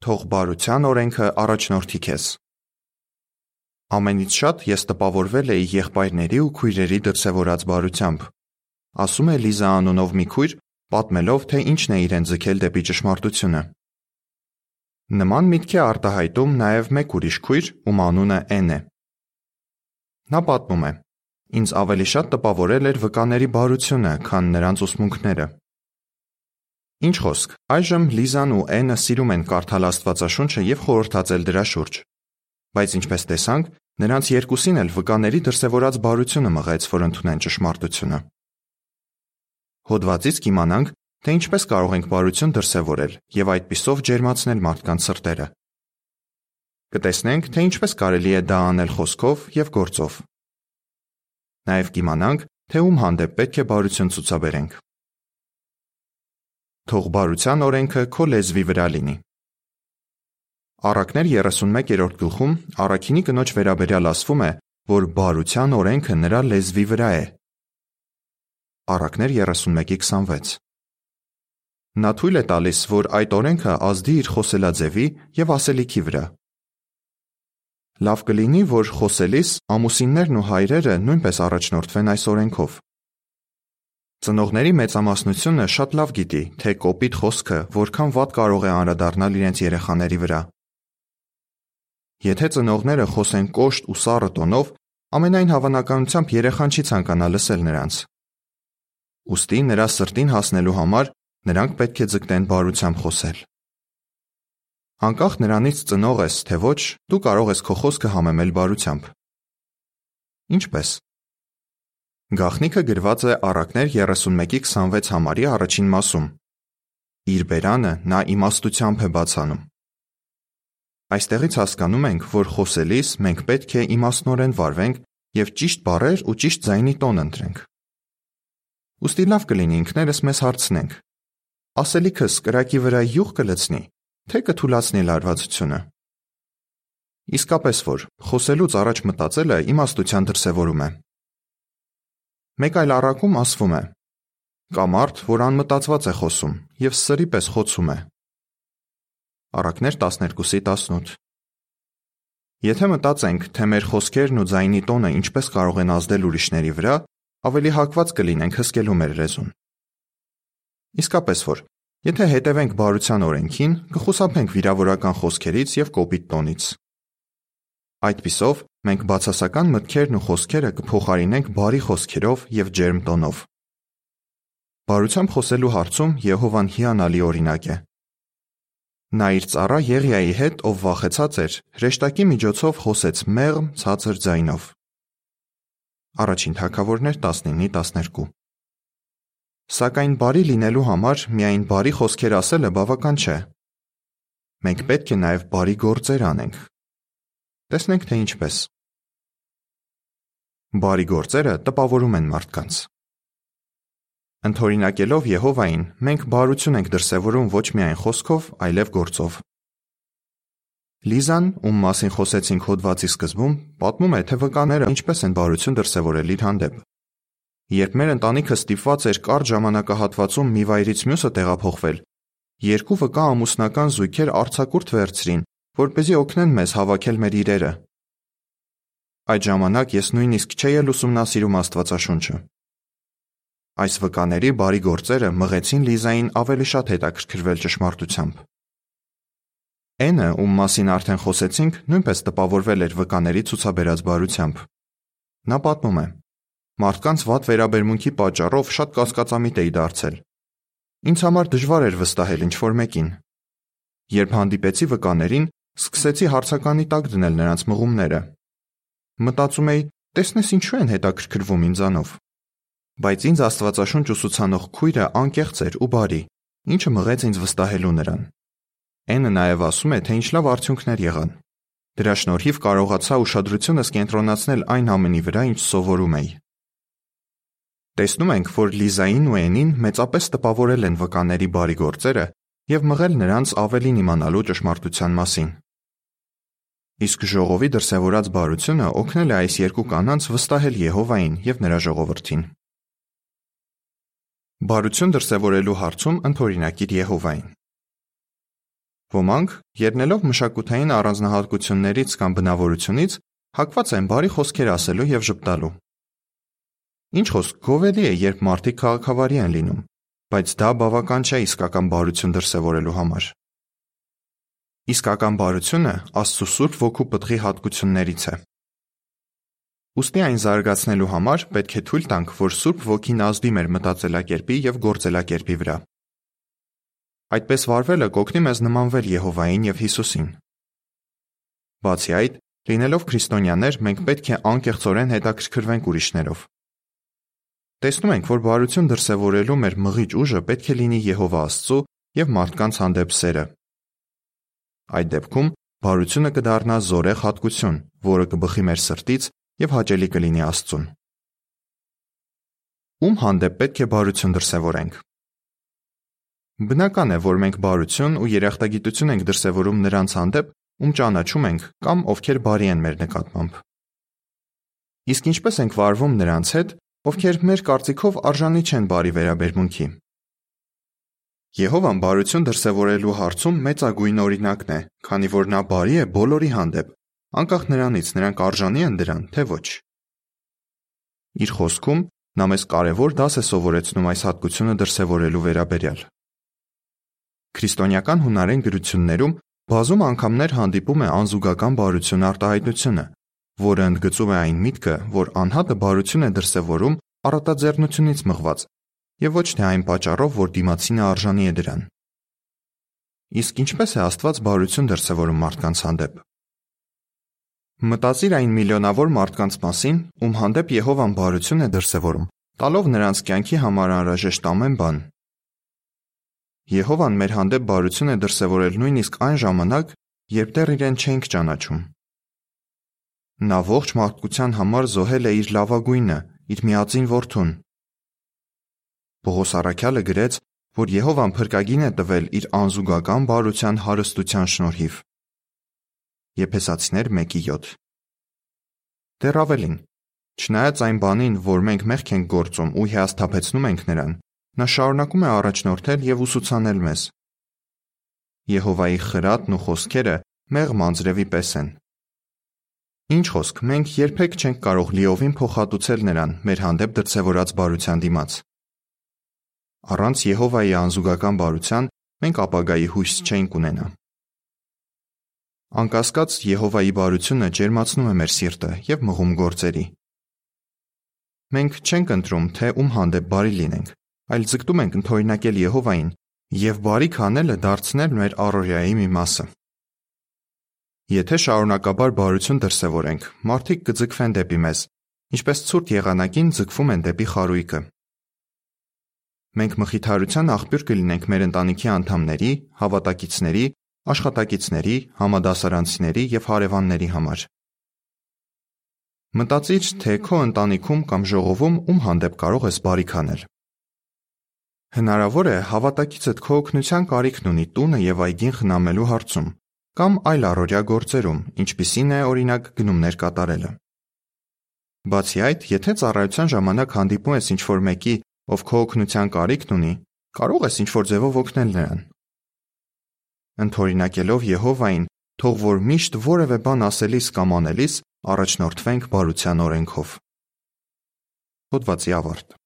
Թող բարության օրենքը առաջնորդի քեզ։ Ամենից շատ ես տպավորվել էի եղբայրների ու քույրերի դրսևորած բարությամբ, ասում է Լիզա անունով մի քույր, պատմելով, թե ինչն է իրեն ձգել դեպի ճշմարտությունը։ Նման միտք է արտահայտում նաև մեկ ուրիշ քույր, ում անունը Էն է։ Նա պատմում է. Ինձ ավելի շատ տպավորել էր վկաների բարությունը, քան նրանց ուսմունքները։ Ինչ խոսք, այժմ Լիզան ու Էնը սիրում են կարդալ Աստվածաշունչը եւ խորհրդածել դրա շուրջ։ Բայց ինչպես տեսանք, նրանց երկուսին էլ վկաների դրսևորած բարությունը մղեց, որ ընդունեն ճշմարտությունը։ Հոդվածից կիմանանք, թե ինչպես կարող ենք բարություն դրսևորել եւ այդպիսով ջերմացնել մարդկանց սրտերը։ Կտեսնենք, թե ինչպես կարելի է դա անել խոսքով եւ գործով։ Նաեւ կիմանանք, թե ում հանդեպ պետք է բարություն ցուցաբերենք։ Թող բարության օրենքը քո լեզվի վրա լինի։ Առակներ 31-րդ գլխում Առաքինի կնոջ վերաբերյալ ասվում է, որ բարության օրենքը նրա լեզվի վրա է։ Առակներ 31:26 Նա թույլ է տալիս, որ այդ օրենքը ազդի իր խոսելաձևի եւ ասելիքի վրա։ Լավ կլինի, որ խոսելիս ամուսիններն ու հայրերը նույնպես առաջնորդվեն այս օրենքով։ Ծնողների մեծամասնությունը շատ լավ գիտի, թե կոպիտ խոսքը որքան վատ կարող է անդրադառնալ իրենց երեխաների վրա։ Եթե ծնողները խոսեն կոշտ ու սառը տոնով, ամենայն հավանականությամբ երեխան չի ցանկանա լսել նրանց։ Ոստի նրա սրտին հասնելու համար նրանք պետք է ձգտեն բարությամբ խոսել։ Անկախ նրանից ծնող ես, թե ոչ, դու կարող ես քո խոսքը համեմել բարությամբ։ Ինչպես։ Գախնիկը գրված է Առակներ 31:26 համարի առաջին մասում։ Իր բերանը նա իմաստությամբ է բացանում։ Այստեղից հասկանում ենք, որ խոսելիս մենք պետք է իմաստնորեն վարվենք եւ ճիշտ բառեր ու ճիշտ ձայնի տոն ընտրենք։ Ոստի լավ կլինի ինքներս մեզ հարցնենք. ասելիքս կրակի վրա յուղ կլցնի, թե կթուլացնի լարվածությունը։ Իսկապես որ խոսելուց առաջ մտածելը իմաստության դրսևորում է։ Մեկ այլ առակում ասվում է. Կա մարդ, որ անմտածված է խոսում եւ սրի պես խոցում է։ Առակներ 12:18 Եթե մտածենք, թե մեր խոսքերն ու ձայնի տոնը ինչպես կարող են ազդել ուրիշների վրա, ավելի հակված կլինենք հսկելու մեր լեզուն։ Իսկապես որ, եթե հետևենք բարության օրենքին, կխուսափենք վիրավորական խոսքերից եւ կոպիտ տոնից։ Այդպիսով մենք բացասական մտքերն ու խոսքերը կփոխարինենք բարի խոսքերով եւ ջերմ տոնով։ Բարությամբ խոսելու հարցում Եհովան հիանալի օրինակ է։ Նա իր ծառա Եղիայի հետ, ով վախեցած էր, հրեշտակի միջոցով խոսեց մեղմ, ցածր ձայնով։ Առաջին Թագավորներ 19:12 Սակայն բարի լինելու համար միայն բարի խոսքեր ասելը բավական չէ։ Մենք պետք է նաև բարի գործեր անենք։ Տեսնենք թե ինչպես։ Բարի գործերը տպավորում են մարդկանց։ Ընթորինակելով Եհովային, մենք բարություն ենք դրսևորում ոչ միայն խոսքով, այլև գործով։ Լիզան, ում մասին խոսեցինք հոդվածի սկզբում, պատմում է, թե վկաները ինչպես են բարություն դրսևորել իր հանդեպ։ Երբ մեր ընտանիքը ստիպված էր կարճ ժամանակահատվածում մի վայրից մյուսը տեղափոխվել, երկու վկա ամուսնական զույգեր արցակուրտ վերցրին, որպեսզի օգնեն մեզ հավաքել մեր իրերը։ Այդ ժամանակ ես նույնիսկ չէի ուսումնասիրում Աստվածաշունչը։ Այս վկաների բարի գործերը մղեցին Լիզային ավելի շատ հետաքրքրվել ճշմարտությամբ։ Էնը, ում մասին արդեն խոսեցինք, նույնպես տպավորվել էր վկաների ցուցաբերած բարությամբ։ Նա պատմում է. Մարդկանց վատ վերաբերմունքի պատճառով շատ կասկածամիտ էի դարձել։ Ինձ համար դժվար էր վստահել ինչ-որ մեկին։ Երբ հանդիպեցի վկաներին, սկսեցի հարցականի տակ դնել նրանց մղումները։ Մտածում էի, տեսնես ինչու են հետաքրքրվում ինձանով բայց ինձ Աստվածաշունչ ուսուցանող քույրը անկեղծ էր ու բարի, ինչը մղեց ինձ վստահելու նրան։ Էնը նաև ասում է, թե ինչ լավ արդյունքներ եղան։ Դրա շնորհիվ կարողացա ուշադրությունս կենտրոնացնել այն ամենի վրա, ինչ սովորում էի։ Տեսնում ենք, որ Լիզային ու Էնին մեծապես տպավորել են վկաների բարի գործերը եւ մղել նրանց ավելին իմանալու ճշմարտության մասին։ Իսկ ժողովի դրսևորած բարությունը օգնել է այս երկու կանանց վստահել Եհովային եւ նրա ժողովրդին։ Բարություն դրսևորելու հարցում ընդօրինակիր Եհովային։ Ոմանք, ելնելով մշակութային առանձնահատկություններից կամ բնավորությունից, հակված են բարի խոսքեր ասելու եւ ժպտալու։ Ինչ խոսք, գովելի է, երբ մարդիկ քաղաքավարի են լինում, բայց դա բավական չէ իսկական բարություն դրսևորելու համար։ Իսկական բարությունը Աստծո Սուրբ Ոգու պտղի հատկություններից է։ Ոստի այն զարգացնելու համար պետք է թույլ տանք, որ Սուրբ Ոգին ազդի մեր մտածելակերպի եւ գործելակերպի վրա։ Այդպես վարվելը կօգնի մեզ նմանվել Եհովային եւ Հիսուսին։ Բացի այդ, լինելով քրիստոնյաներ, մենք պետք է անկեղծորեն հետաքրքրվենք ուրիշներով։ Տեսնում ենք, որ բարություն դրսևորելու մեր մղիչ ուժը պետք է լինի Եհովա Աստծո եւ մարդկանց հանդեպ սերը։ Այդ դեպքում բարությունը կդառնա զորեղ հատկություն, որը կբխի մեր սրտից եւ հաճելի կլինի Աստծուն։ Ում հանդեպ պետք է բարություն դրսևորենք։ Բնական է, որ մենք բարություն ու երախտագիտություն ենք դրսևորում նրանց հանդեպ, ում ճանաչում ենք կամ ովքեր բարի են մեր նկատմամբ։ Իսկ ինչպես ենք վարվում նրանց հետ, ովքեր մեր կարծիքով արժանի չեն բարի վերաբերմունքի։ Եհովան բարություն դրսևորելու հարցում մեծագույն օրինակն է, քանի որ նա բարի է բոլորի հանդեպ, անկախ նրանից նրանք արժանի են դրան, թե ոչ։ Իր խոսքում նա մեզ կարևոր դաս է սովորեցնում այս հատկությունը դրսևորելու վերաբերյալ։ Քրիստոնեական հունարեն գրություններում բազում անգամներ հանդիպում է անզուգական բարություն արտահայտությունը, որը ընդգծում է այն միտքը, որ անհատը բարություն է դրսևորում առատաձեռնությունից մղված եւ ոչ թե այն պատճառով, որ դիմացինը արժանի է դրան։ Իսկ ինչպես է Աստված բարություն դրսևորում մարդկանց հանդեպ։ Մտածիր այն միլիոնավոր մարդկանց մասին, ում հանդեպ Եհովան բարություն է դրսևորում, տալով նրանց կյանքի համար անհրաժեշտ ամեն բան։ Եհովան մեր հանդեպ բարություն է դրսևորել նույնիսկ այն ժամանակ, երբ դեռ իրեն չենք ճանաչում։ Նա ողջ մարդկության համար զոհել է իր լավագույնը, իր միածին որդուն։ Պողոս Արաքյալը գրեց, որ Եհովան փրկագին է տվել իր անզուգական բարության հարստության շնորհիվ։ Եփեսացիներ 1:7 Դեռ ավելին, չնայած այն բանին, որ մենք մեղք ենք գործում ու հիասթափեցնում ենք նրան, նա շարունակում է առաջնորդել եւ ուսուցանել մեզ։ Եհովայի խրատն ու խոսքերը մեղմ անձրևի պես են։ Ինչ խոսք, մենք երբեք չենք կարող լիովին փոխհատուցել նրան մեր հանդեպ դրսևորած բարության դիմաց։ Առանց Եհովայի անզուգական բարության մենք ապագայի հույս չենք ունենա։ Անկասկած Եհովայի բարությունը ջերմացնում է մեր սիրտը եւ մղում գործերի։ Մենք չենք ընտրում, թե ում հանդեպ բարի լինենք, այլ ձգտում ենք ընդօրինակել Եհովային եւ բարիք անելը դարձնել մեր առօրյայի մի մասը։ Եթե շարունակաբար բարություն դրսևորենք, մարդիկ կձգվեն դեպի մեզ, ինչպես ցուրտ եղանակին ձգվում են դեպի խարույկը։ Մենք մխիթարության աղբյուր կլինենք մեր ընտանիքի անդամների, հավատակիցների աշխատակիցների, համադասարանցիների և հարևանների համար։ Մտածիր, թե քո ընտանիքում կամ ժողովում ում հանդեպ կարող ես բարիք անել։ Հնարավոր է հավատակիցդ քո օգնության կարիքն ունի տունը եւ այգին խնամելու հարցում կամ այլ առօրյա գործերում, ինչպիսին է օրինակ գնումներ կատարելը։ Բացի այդ, եթե ծառայության ժամանակ հանդիպում ես ինչ-որ մեկի, ով քո օգնության կարիքն ունի, կարող ես ինչ-որ ձևով օգնել նրան ընդօրինակելով Եհովային, թող որ միշտ որևէ բան ասելիս կամ անելիս առաջնորդվենք բարության օրենքով։ Հոդվացի ավարտ։